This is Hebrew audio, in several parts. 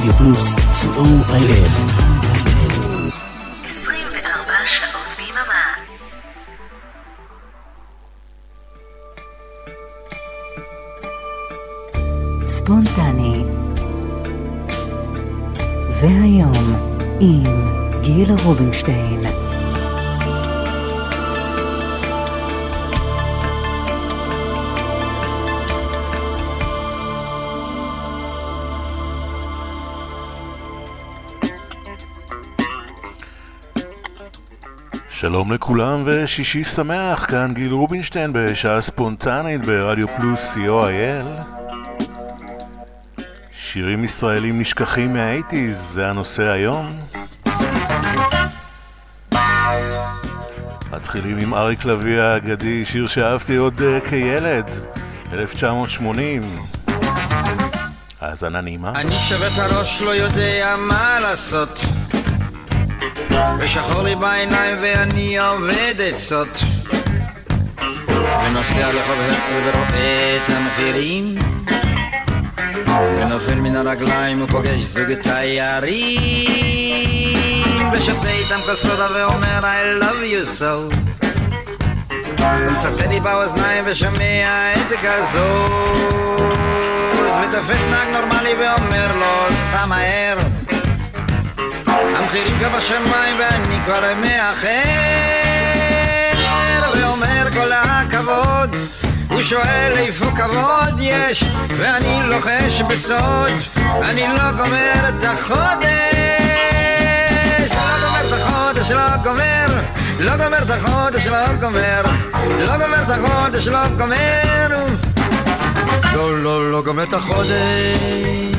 רדיו פלוס, co.il. 24 שעות ביממה. ספונטני. והיום, עם גילה רובינשטיין. שלום לכולם ושישי שמח, כאן גיל רובינשטיין בשעה ספונטנית ברדיו פלוס co.il שירים ישראלים נשכחים מהאייטיז, זה הנושא היום. מתחילים עם אריק לביא האגדי, שיר שאהבתי עוד uh, כילד, 1980. האזנה נעימה. אני שובת הראש לא יודע מה לעשות ושחור לי בעיניים ואני עובד עצות ונוסע לרחוב הרצל ורואה את המחירים. ונופל מן הרגליים ופוגש זוג תיירים. ושותה איתם כוס סודה ואומר I love you so. ומצחצן לי באוזניים ושומע את גזוז ותופס נהג נורמלי ואומר לו סע מהר המחירים כבר בשמיים ואני כבר מאחר ואומר כל הכבוד. הוא שואל איפה כבוד יש? ואני לוחש בסוד אני לא גומר את החודש. לא גומר את החודש, לא גומר. לא גומר את החודש, לא גומר. לא גומר את החודש, לא גומר. לא, לא, לא גומר את החודש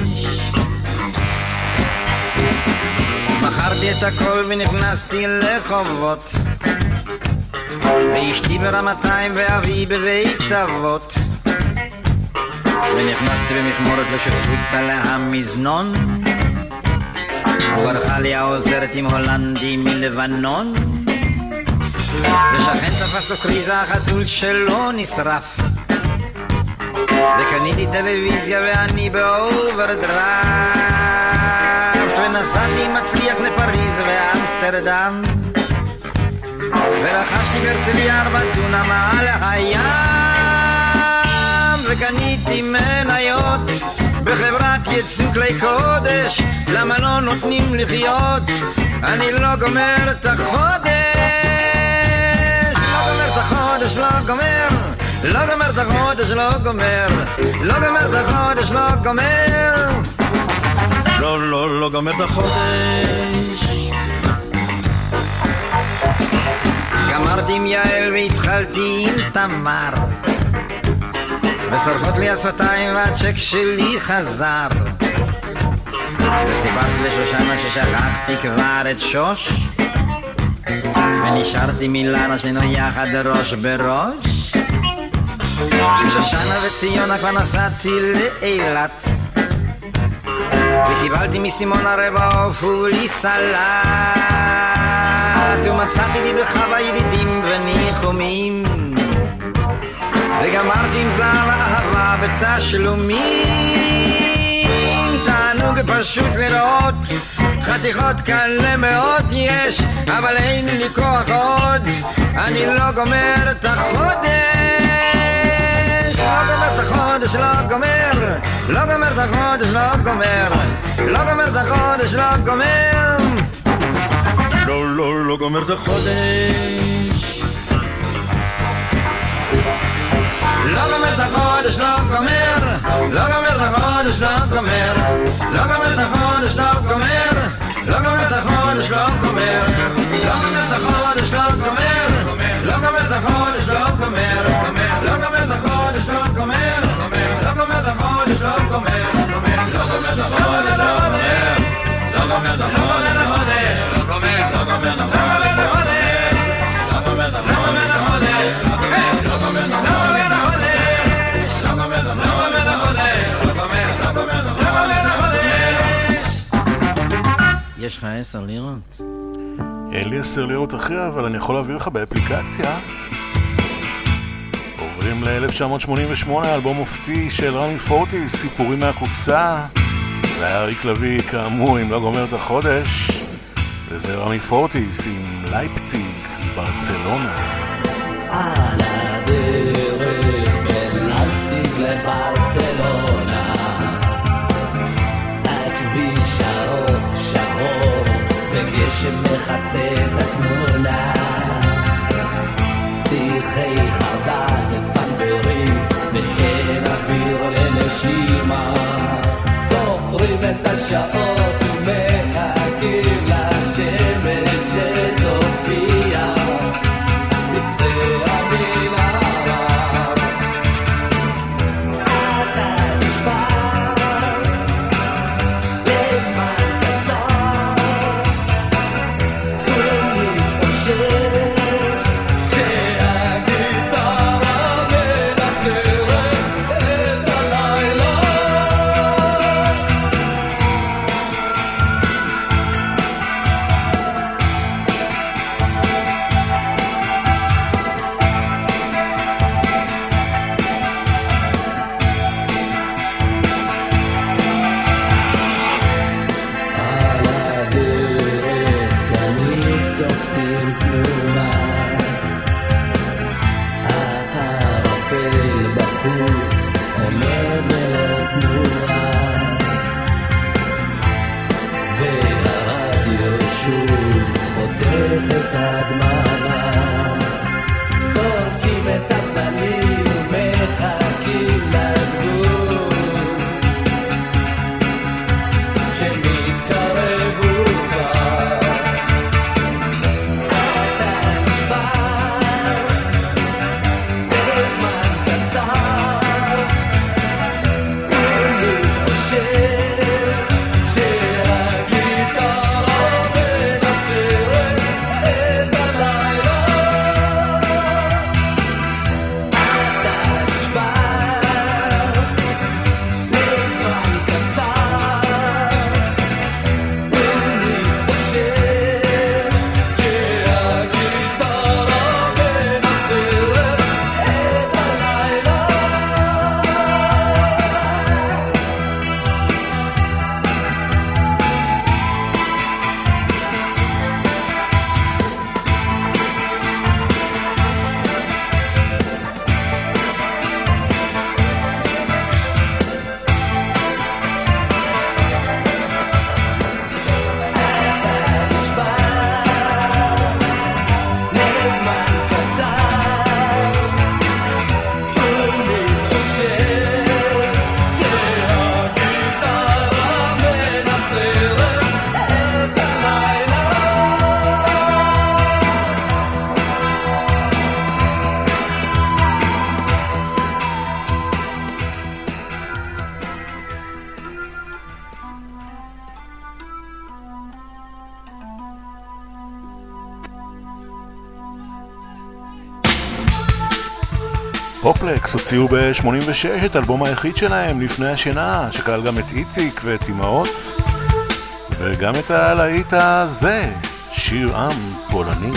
מכרתי את הכל ונכנסתי לחובות. ואשתי ברמתיים ואבי בבית אבות. ונכנסתי במכמורת לשותפות על המזנון. וברכה לי העוזרת עם הולנדי מלבנון. ושכן תפס לו קריזה החתול שלו נשרף. וקניתי טלוויזיה ואני באוברדרפט ונסעתי מצליח לפריז ואמסטרדם ורכשתי בהרצליה ארבע דונם על הים וקניתי מניות בחברת יצוא כלי קודש למה לא נותנים לחיות אני לא גומר את החודש לא גומר את החודש, לא גומר לא גומר את החודש, לא גומר לא גומר את החודש, לא גומר לא, לא, לא גומר את החודש. גמרתי עם יעל והתחלתי עם תמר. ושורפות לי השפתיים והצ'ק שלי חזר. וסיפרתי לשושנה ששכחתי כבר את שוש. ונשארתי מילנה שנינו יחד ראש בראש. עם שושנה וציונה כבר נסעתי לאילת וקיבלתי מסימונה רבע עוף סלט ומצאתי לי בחווה ידידים וניחומים. וגמרתי עם זהב אהבה בתשלומים תענוג פשוט לראות חתיכות כאלה מאוד יש אבל אין לי כוח עוד. אני לא גומר את החודש godes la comer, la comer da godes la comer, la comer da godes la comer. Lo lo lo comer da godes. La comer da godes la comer, la comer da godes la comer, la comer da godes la comer, la comer da godes la comer, la comer da godes la comer, la comer da godes la comer, la comer da godes la comer. יש לך עשר לירות? אין לי עשר לירות אחרי, אבל אני יכול להעביר לך באפליקציה. עוברים ל-1988, אלבום מופתי של רמי פורטיס, סיפורים מהקופסה. אריק לביא, כאמור, אם לא גומר את החודש, וזה רמי פורטיס עם לייפציג, ברצלונה. על הדרך בין לייפציג לברצלונה הכביש ארוך שחור וגשם מכסה את התמונה שיחי את השעות ומחכים לשמש שתופיע. בקצה פופלקס הוציאו ב-86 את האלבום היחיד שלהם לפני השינה, שכלל גם את איציק ואת אמהות, וגם את הלהיט הזה, שיר עם פולני.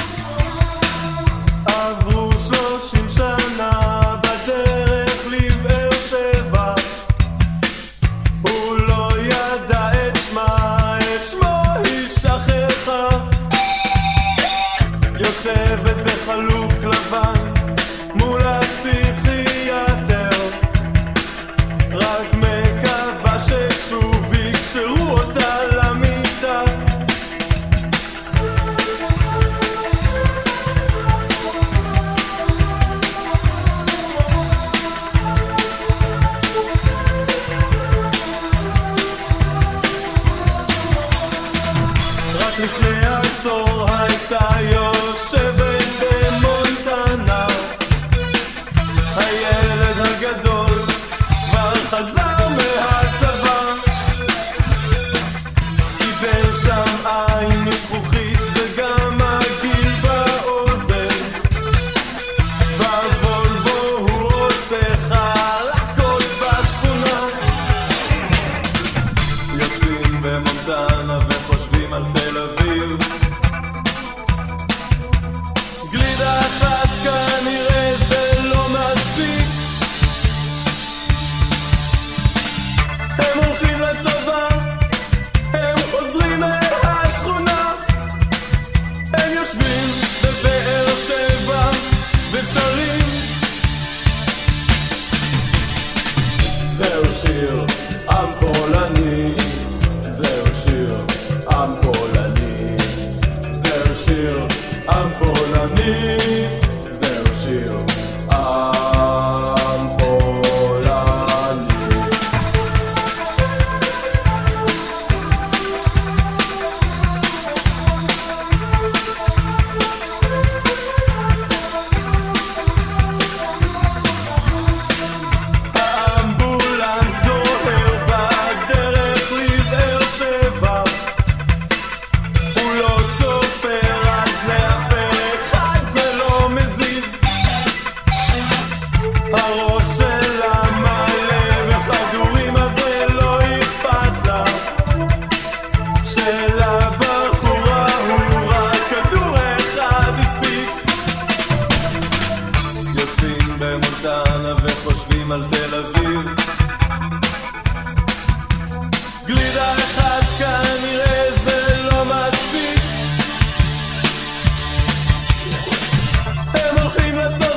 let's go.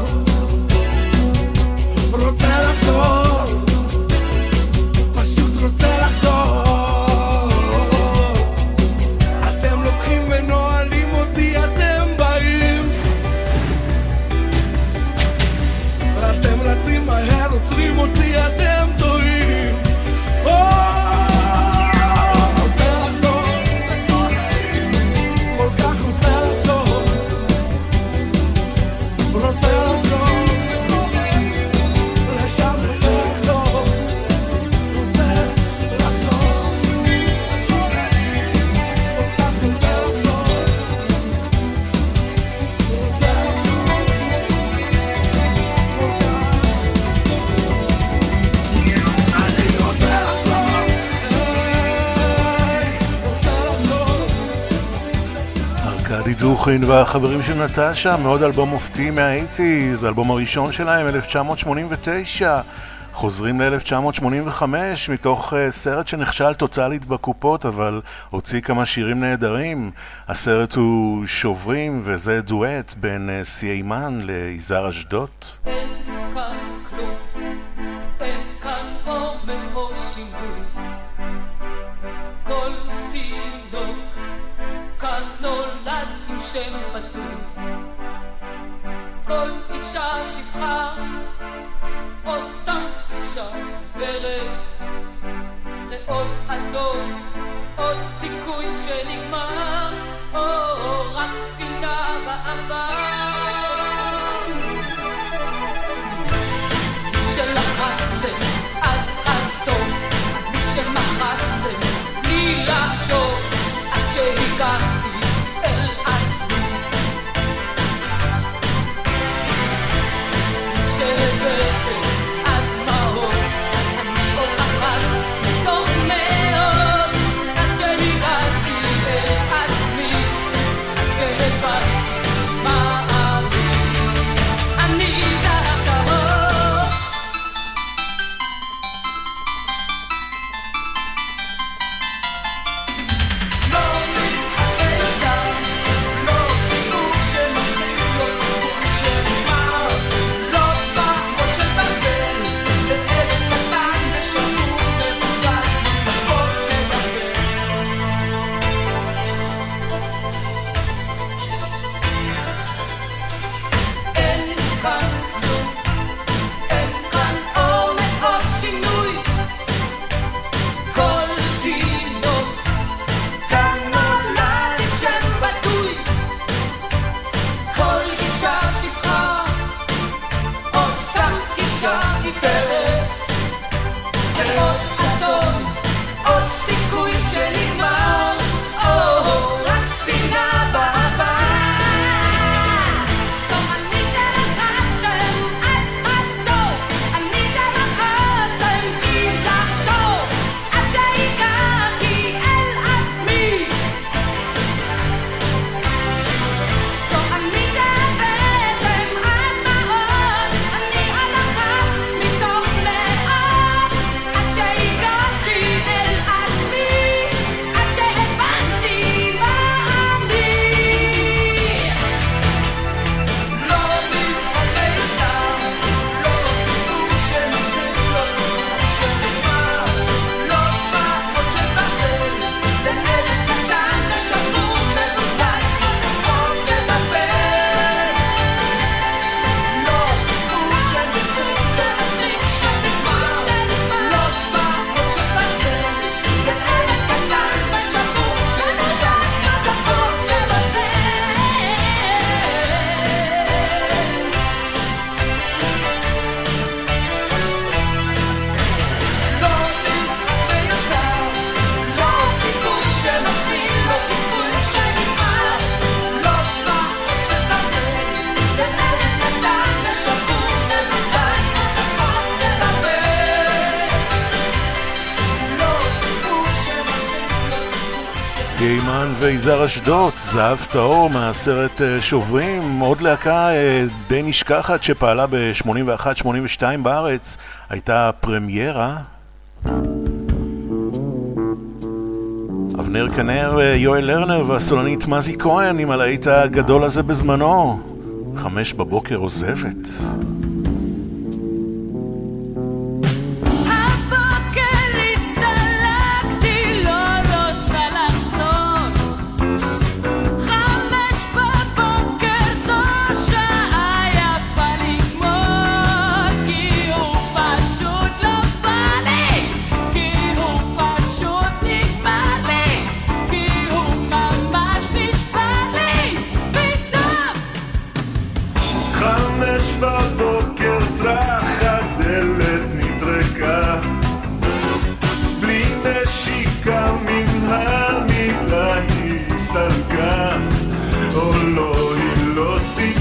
Oh. בוכין והחברים של נטשה, מאוד אלבום מופתי מהאיטיז, האלבום הראשון שלהם, 1989. חוזרים ל-1985 מתוך uh, סרט שנכשל טוטאלית בקופות, אבל הוציא כמה שירים נהדרים. הסרט הוא שוברים, וזה דואט בין uh, סיימן ליזהר אשדוד. שם בדוי. כל אישה שפחה, או סתם אישה עוברת, זה עוד אדום, עוד סיכוי שנגמר, או רק פינה בעבר. מיזר אשדוד, זהב טהור מהסרט אה, שוברים, עוד להקה אה, די נשכחת שפעלה ב-81-82 בארץ, הייתה פרמיירה. אבנר כנר, אה, יואל לרנר והסולנית מזי כהן עם הלהיט הגדול הזה בזמנו, חמש בבוקר עוזבת.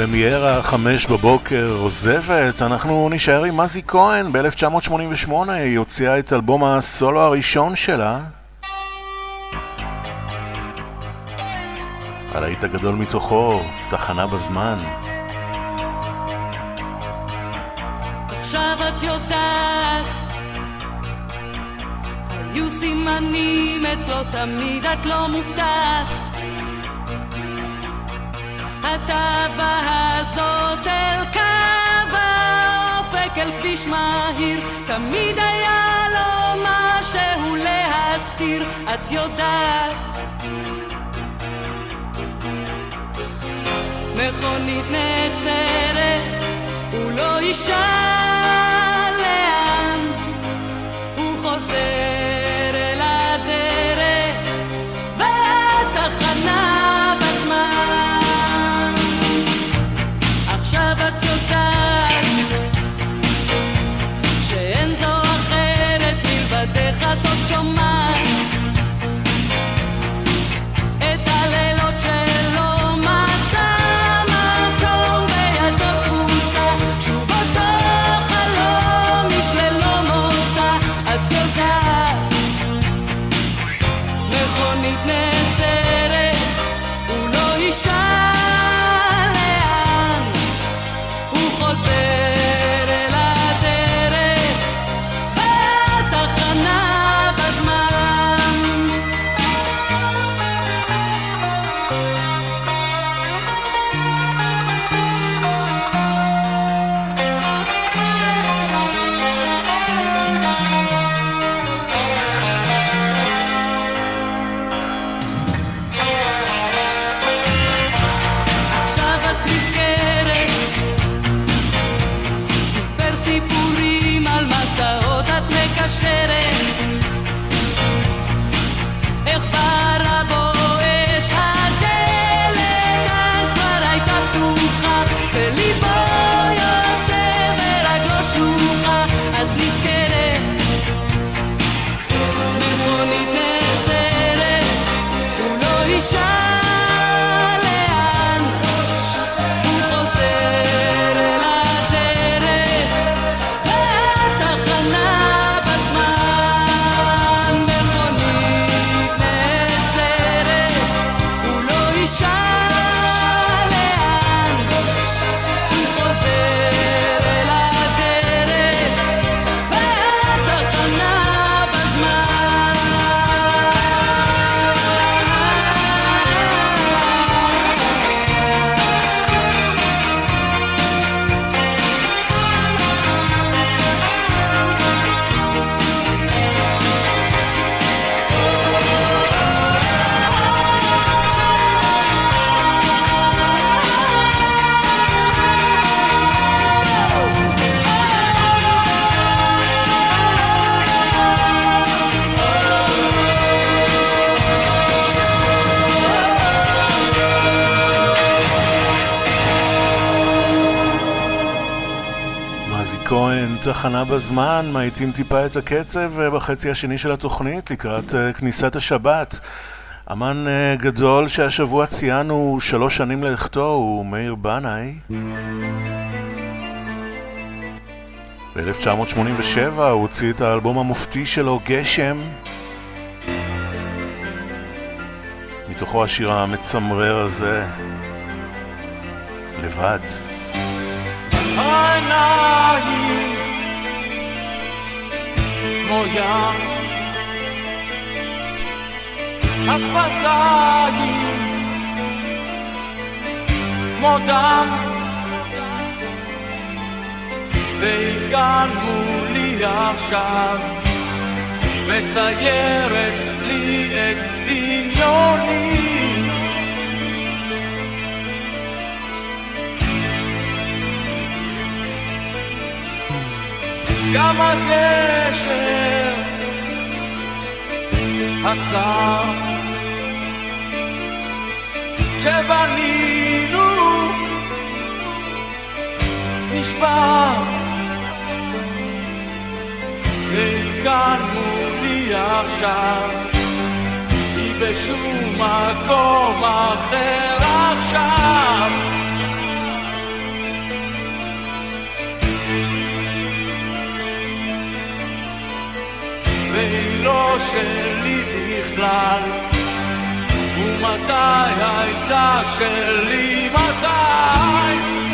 פרמיירה, חמש בבוקר, עוזבת, אנחנו נישאר עם מזי כהן, ב-1988 היא הוציאה את אלבום הסולו הראשון שלה. הלהיט הגדול מתוכו, תחנה בזמן. עכשיו את יודעת, היו סימנים אצלו תמיד, את לא מופתעת. התאווה הזאת אל קו האופק, אל כביש מהיר, תמיד היה לו משהו להסתיר, את יודעת. מכונית נעצרת, הוא לא ישאל לאן, הוא חוזר. תחנה בזמן, מאיצים טיפה את הקצב אה, בחצי השני של התוכנית לקראת אה, כניסת השבת. אמן אה, גדול שהשבוע ציינו שלוש שנים ללכתו הוא מאיר בנאי. ב-1987 הוא הוציא את האלבום המופתי שלו, גשם. מתוכו השיר המצמרר הזה, לבד. העיניים כמו ים. השפתיים כמו דם, והיא מולי עכשיו, מציירת לי את דמיוני. גם הגשר הצר שבנינו נשבר והיא כאן מולי עכשיו היא בשום מקום אחר עכשיו לא שלי בכלל. ומתי הייתה שלי? מתי?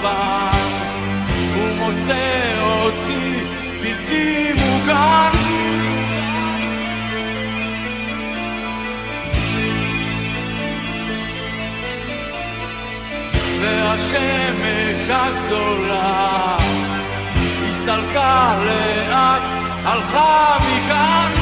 לבן הוא מוצא אותי בלתי מוגן. והשמש הגדולה הסתלקה לאט, הלכה מכאן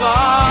far.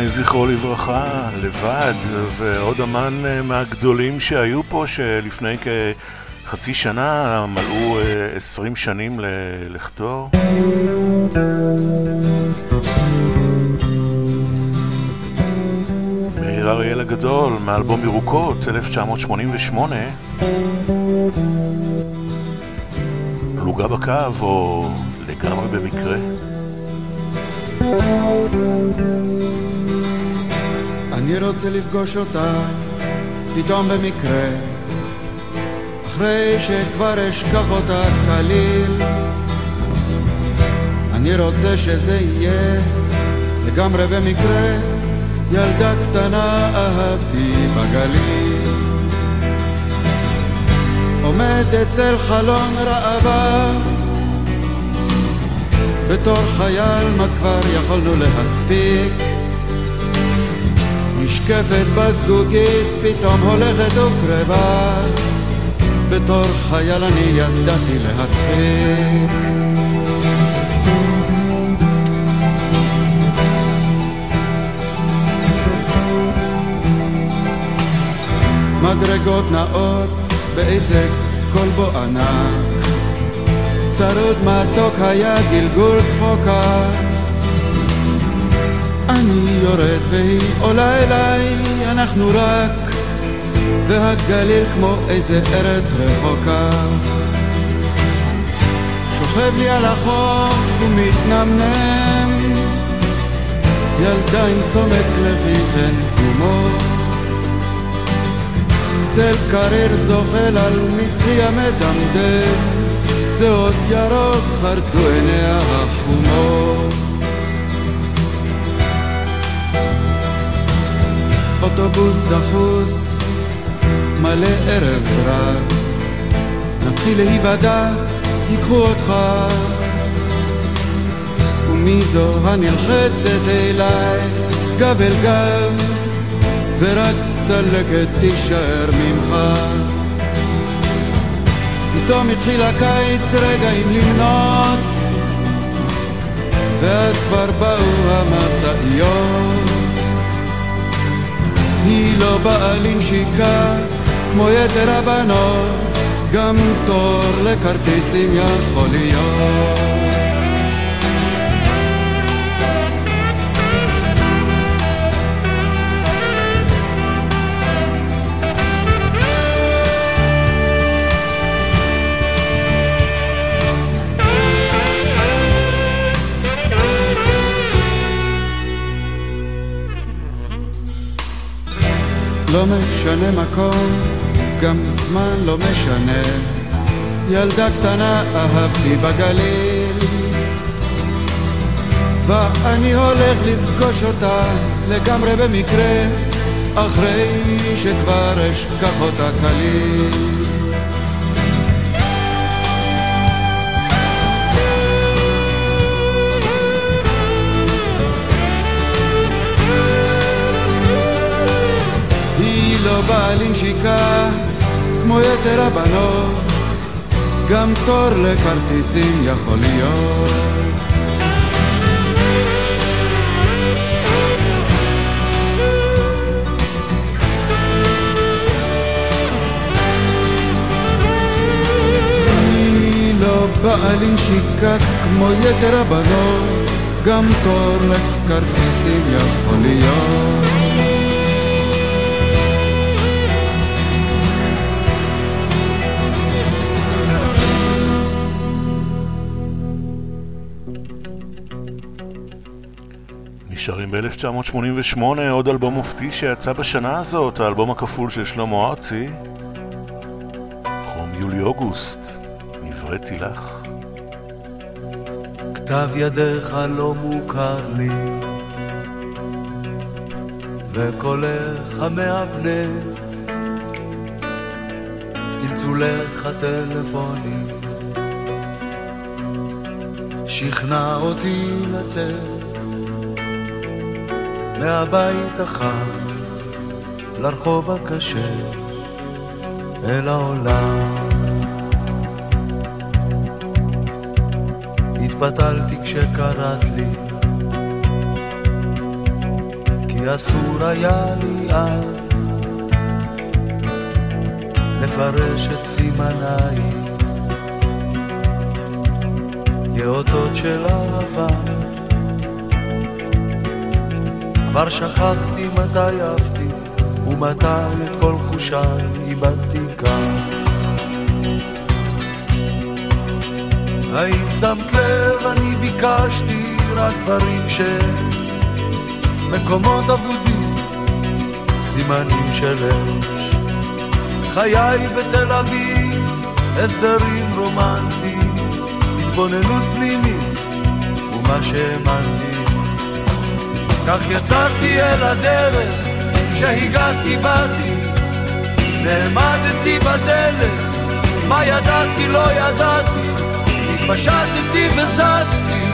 בנאי, זכרו לברכה, לבד, ועוד אמן אה, מהגדולים שהיו פה, שלפני כחצי שנה מלאו אה, עשרים שנים ללכתו. מאיר אריאל הגדול, מאלבום ירוקות, 1988. פלוגה בקו, או לגמרי במקרה. אני רוצה לפגוש אותה פתאום במקרה. אחרי שכבר אשכח אותה כליל. אני רוצה שזה יהיה לגמרי במקרה. ילדה קטנה אהבתי בגליל. עומד אצל חלון ראווה. בתור חייל מה כבר יכולנו להספיק נשקפת בזגוגית, פתאום הולכת וקרבה. בתור חייל אני ידעתי להצחיק. מדרגות נאות באיזה כלבו ענק. צרוד מתוק היה גלגול צחוקה. אני יורד והיא עולה אליי, אנחנו רק, והגליל כמו איזה ארץ רחוקה. שוכב לי על החוף ומתנמנם, ילדה עם סומק לחיכן גומות. צל קריר זוחל על מצחי המדמדם, זהות ירוק חרדו עיניה החומות. אוטובוס דחוס, מלא ערב רב. נתחיל להיוודע, ייקחו אותך. ומי זו הנלחצת אליי, גב אל גב, ורק צלקת תישאר ממך. פתאום התחיל הקיץ רגעים למנות, ואז כבר באו המשאיות. היא לא באה לנשיקה כמו יתר הבנות, גם תור לכרטיסים יכול להיות. לא משנה מקום, גם זמן לא משנה. ילדה קטנה אהבתי בגליל, ואני הולך לפגוש אותה לגמרי במקרה, אחרי שכבר אשכח אותה כליל. לא בא לנשיקה כמו יתר הבנות, גם תור לכרטיסים יכול להיות. לא באה לנשיקה כמו יתר הבנות, גם תור לכרטיסים יכול להיות. נשארים ב-1988, עוד אלבום מופתי שיצא בשנה הזאת, האלבום הכפול של שלמה ארצי. חום יולי-אוגוסט, נבראתי לך. כתב ידיך לא מוכר לי, וקולך המהבנט, צלצולך הטלפוני, שכנע אותי לצאת. מהבית החם לרחוב הקשה אל העולם. התבטלתי כשקראת לי כי אסור היה לי אז לפרש את סימניי כאותות של אהבה כבר שכחתי מתי אהבתי, ומתי את כל חושיי איבדתי כאן. האם שמת לב, אני ביקשתי רק דברים ש... מקומות אבודים, סימנים של אש. חיי בתל אביב, הסדרים רומנטיים, התבוננות פנימית, ומה שהאמנתי כך יצאתי אל הדרך, כשהגעתי באתי, נעמדתי בדלת, מה ידעתי לא ידעתי, התפשטתי וזזתי,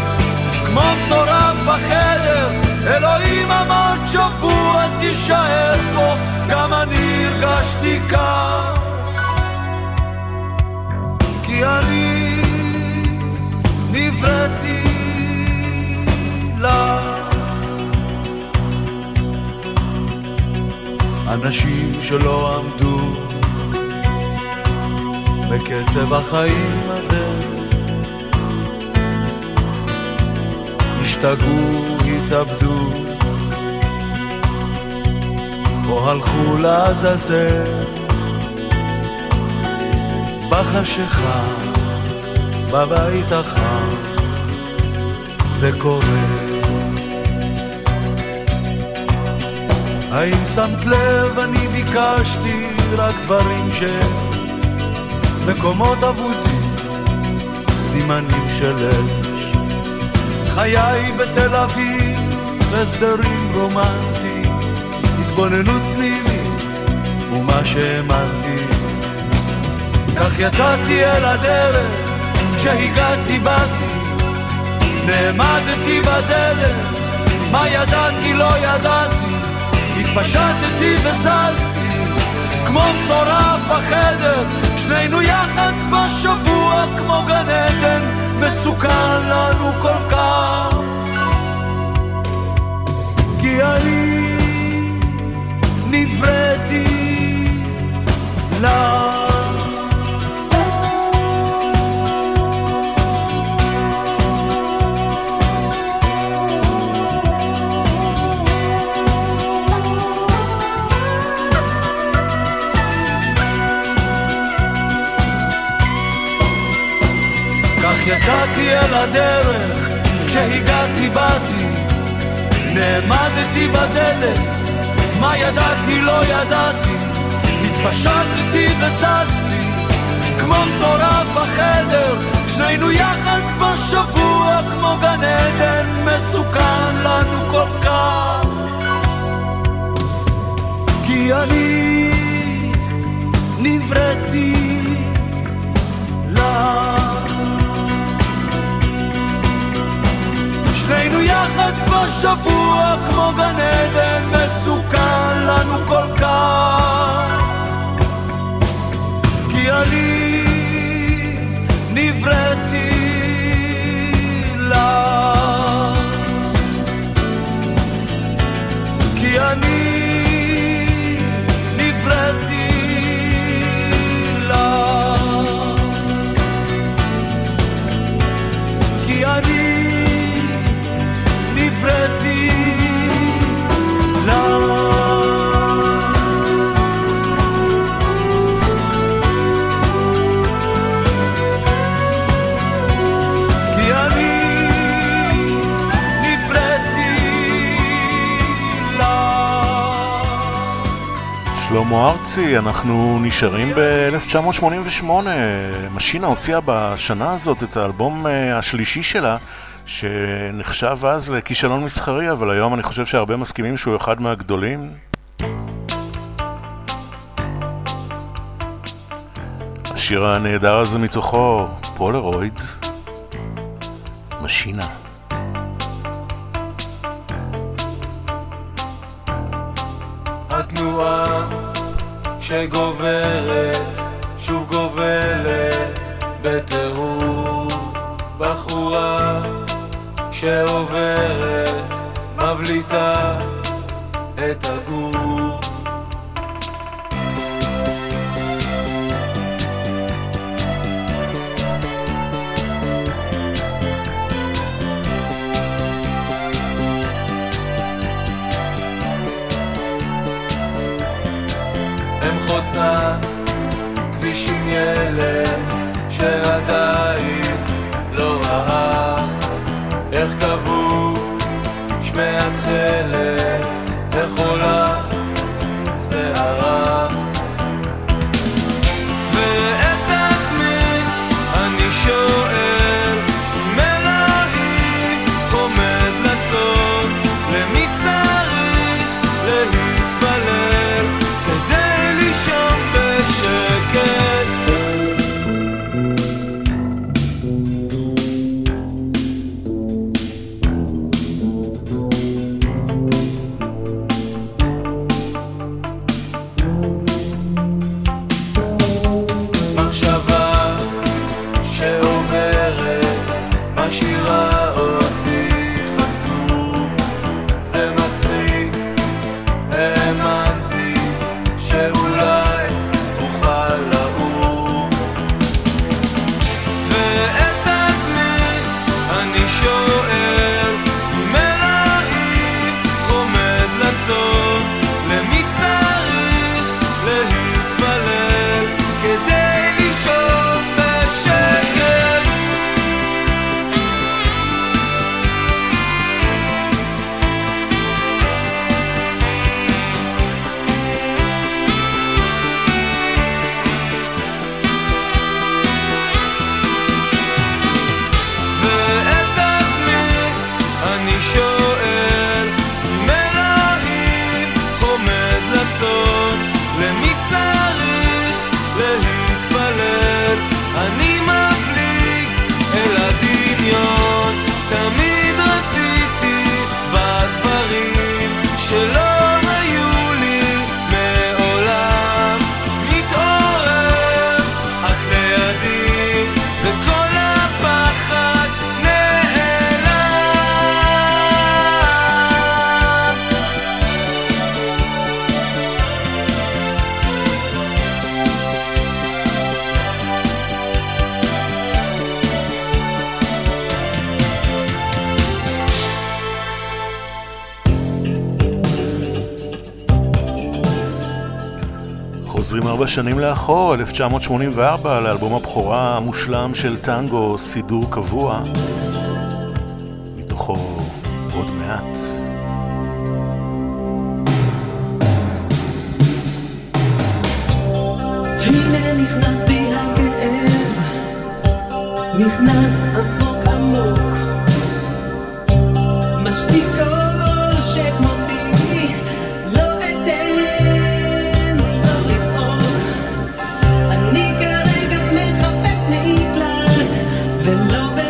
כמו מטורף בחדר, אלוהים אמר שבוע תישאר פה, גם אני הרגשתי כך, כי אני נבראתי לך. אנשים שלא עמדו בקצב החיים הזה. השתגעו, התאבדו או הלכו לעזאזל. בחשיכה, בבית החם זה קורה האם שמת לב, אני ביקשתי רק דברים ש... מקומות אבודים, סימנים של אש. חיי בתל אביב, הסדרים רומנטיים, התבוננות פנימית ומה שהאמנתי. כך יצאתי אל הדרך, כשהגעתי באתי, נעמדתי בדלת, מה ידעתי לא ידעתי, התפשטתי וזזתי, כמו מטורף בחדר, שנינו יחד כבר שבוע כמו גן עדן, מסוכן לנו כל כך. כי אני נבראתי לה. אל הדרך, כשהגעתי באתי, נעמדתי בדלת, מה ידעתי לא ידעתי, התפשטתי וזזתי, כמו מטורף בחדר, שנינו יחד כבר שבוע כמו גן עדן, מסוכן לנו כל כך. כי אני נבראתי שנינו יחד כבר שבוע כמו גן עדן, מסוכן לנו כל כך. כי אני נבראתי לך. כי אני שלמה ארצי, אנחנו נשארים ב-1988. משינה הוציאה בשנה הזאת את האלבום אה, השלישי שלה, שנחשב אז לכישלון מסחרי, אבל היום אני חושב שהרבה מסכימים שהוא אחד מהגדולים. השיר הנהדר הזה מתוכו, פולרויד, משינה. התנועה שגוברת, שוב גובלת בטירוף. בחורה שעוברת, מבליטה את הגוף. 50 ילד שעדיין שנים לאחור, 1984, לאלבום הבכורה המושלם של טנגו, סידור קבוע. love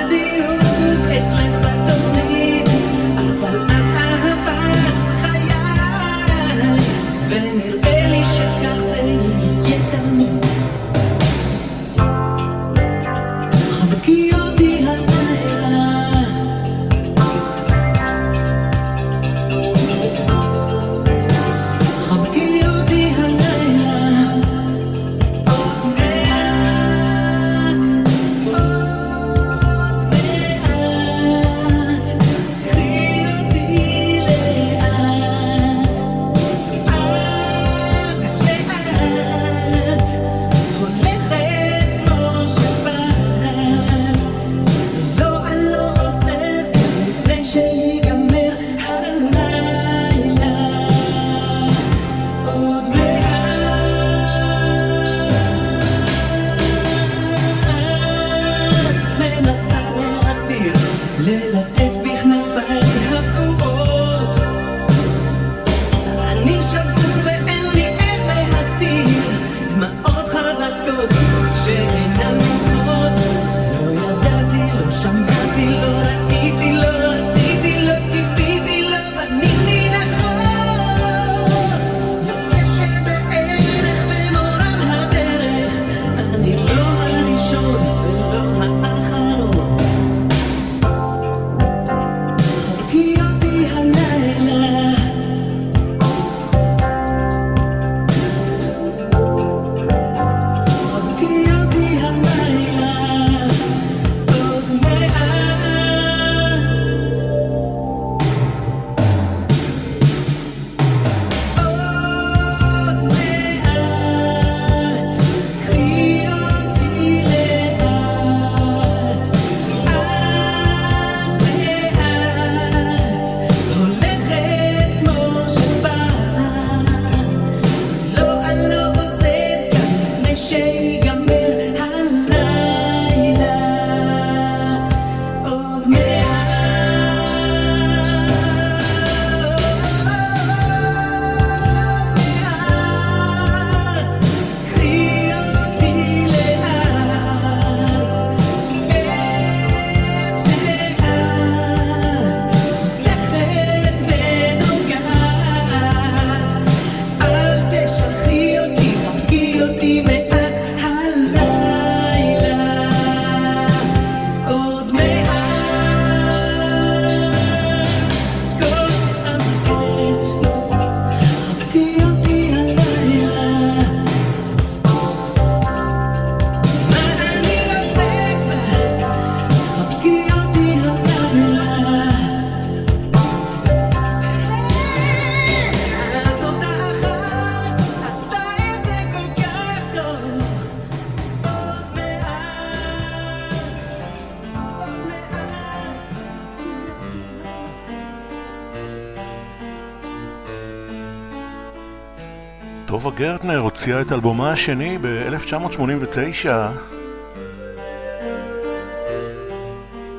גרטנר הוציאה את אלבומה השני ב-1989.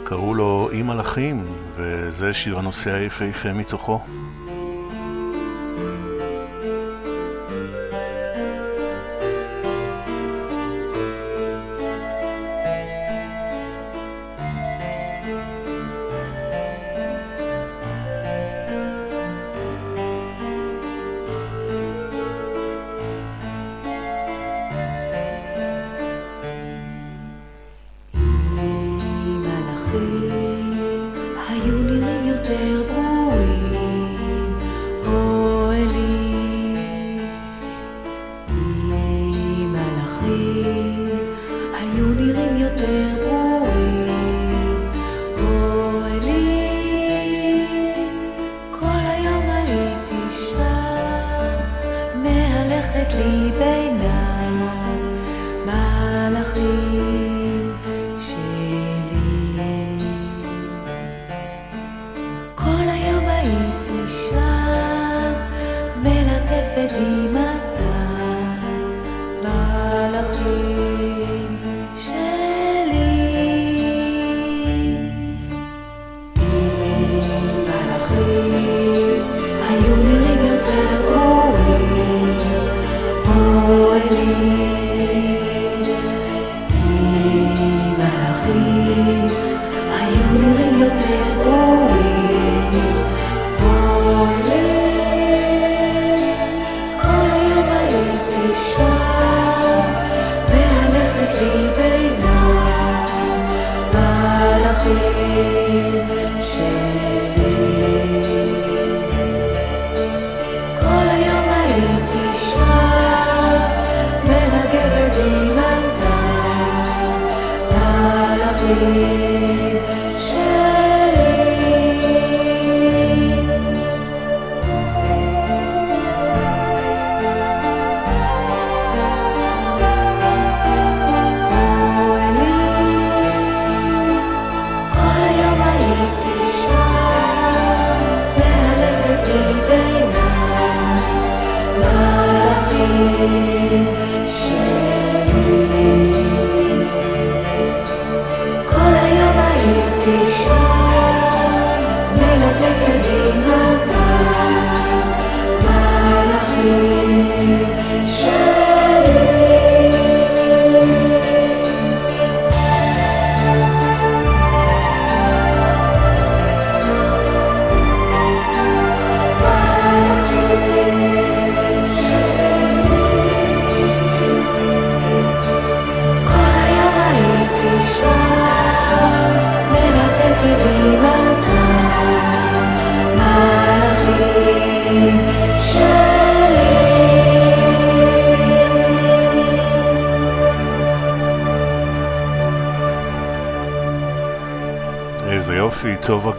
קראו לו "אי מלאכים", וזה שיר הנושא היפהפה מתוכו.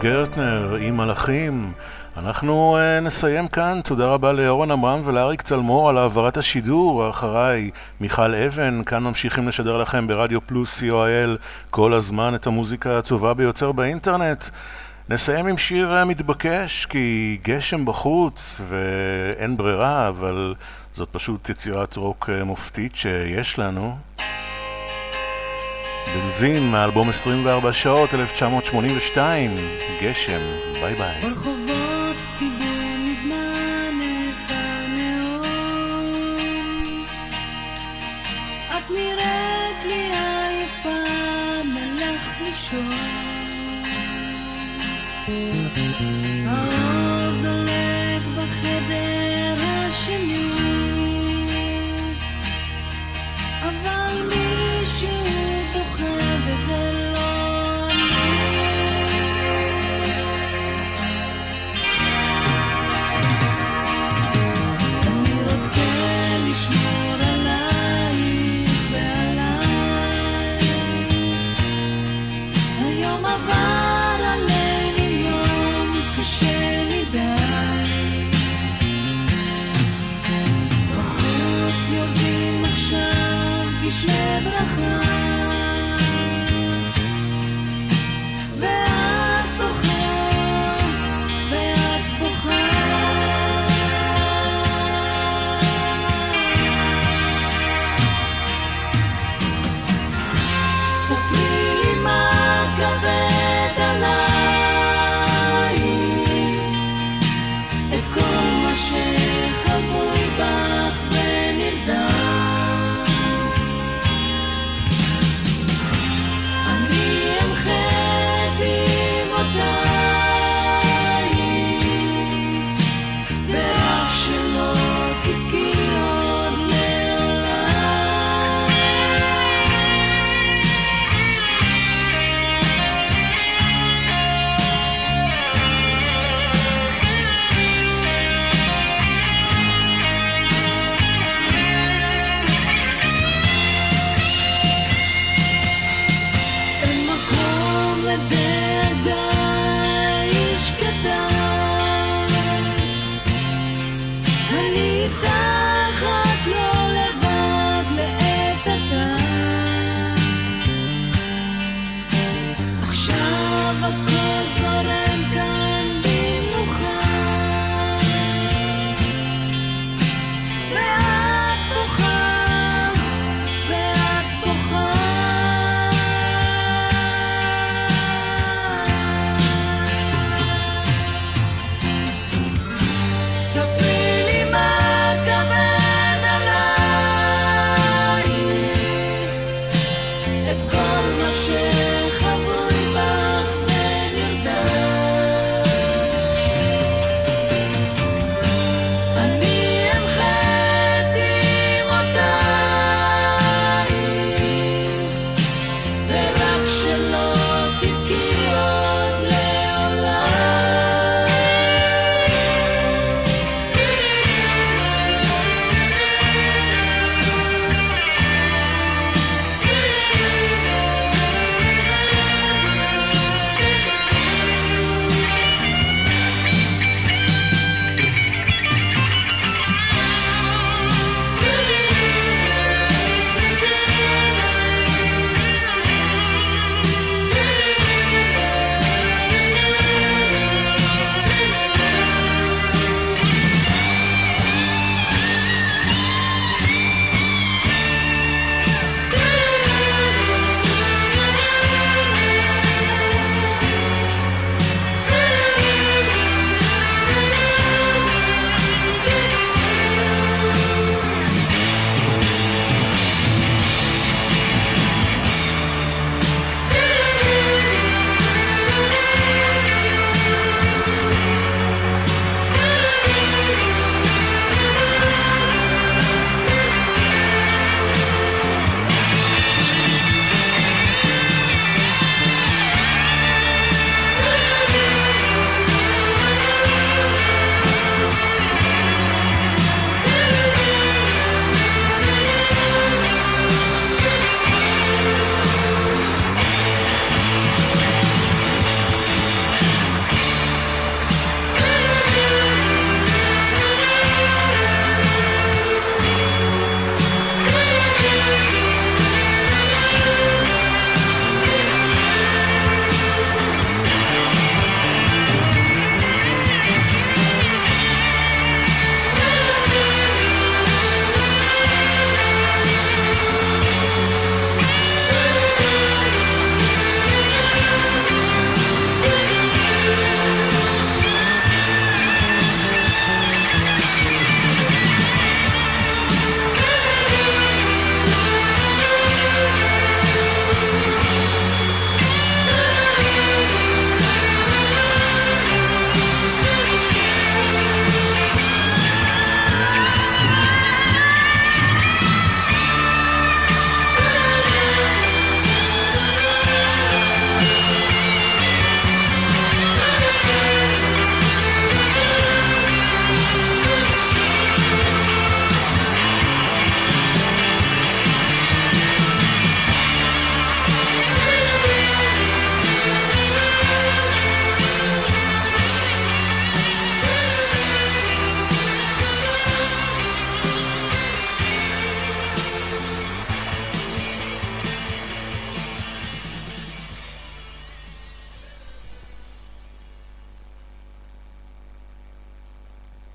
גרטנר עם מלאכים. אנחנו uh, נסיים כאן, תודה רבה לאורן עמרם ולאריק צלמור על העברת השידור, אחריי מיכל אבן, כאן ממשיכים לשדר לכם ברדיו פלוס co.il כל הזמן את המוזיקה הטובה ביותר באינטרנט. נסיים עם שיר אה, מתבקש, כי גשם בחוץ ואין ברירה, אבל זאת פשוט יצירת רוק אה, מופתית שיש לנו. בנזין מאלבום 24 שעות 1982, גשם, ביי ביי. ברחובות קיבל מזמן את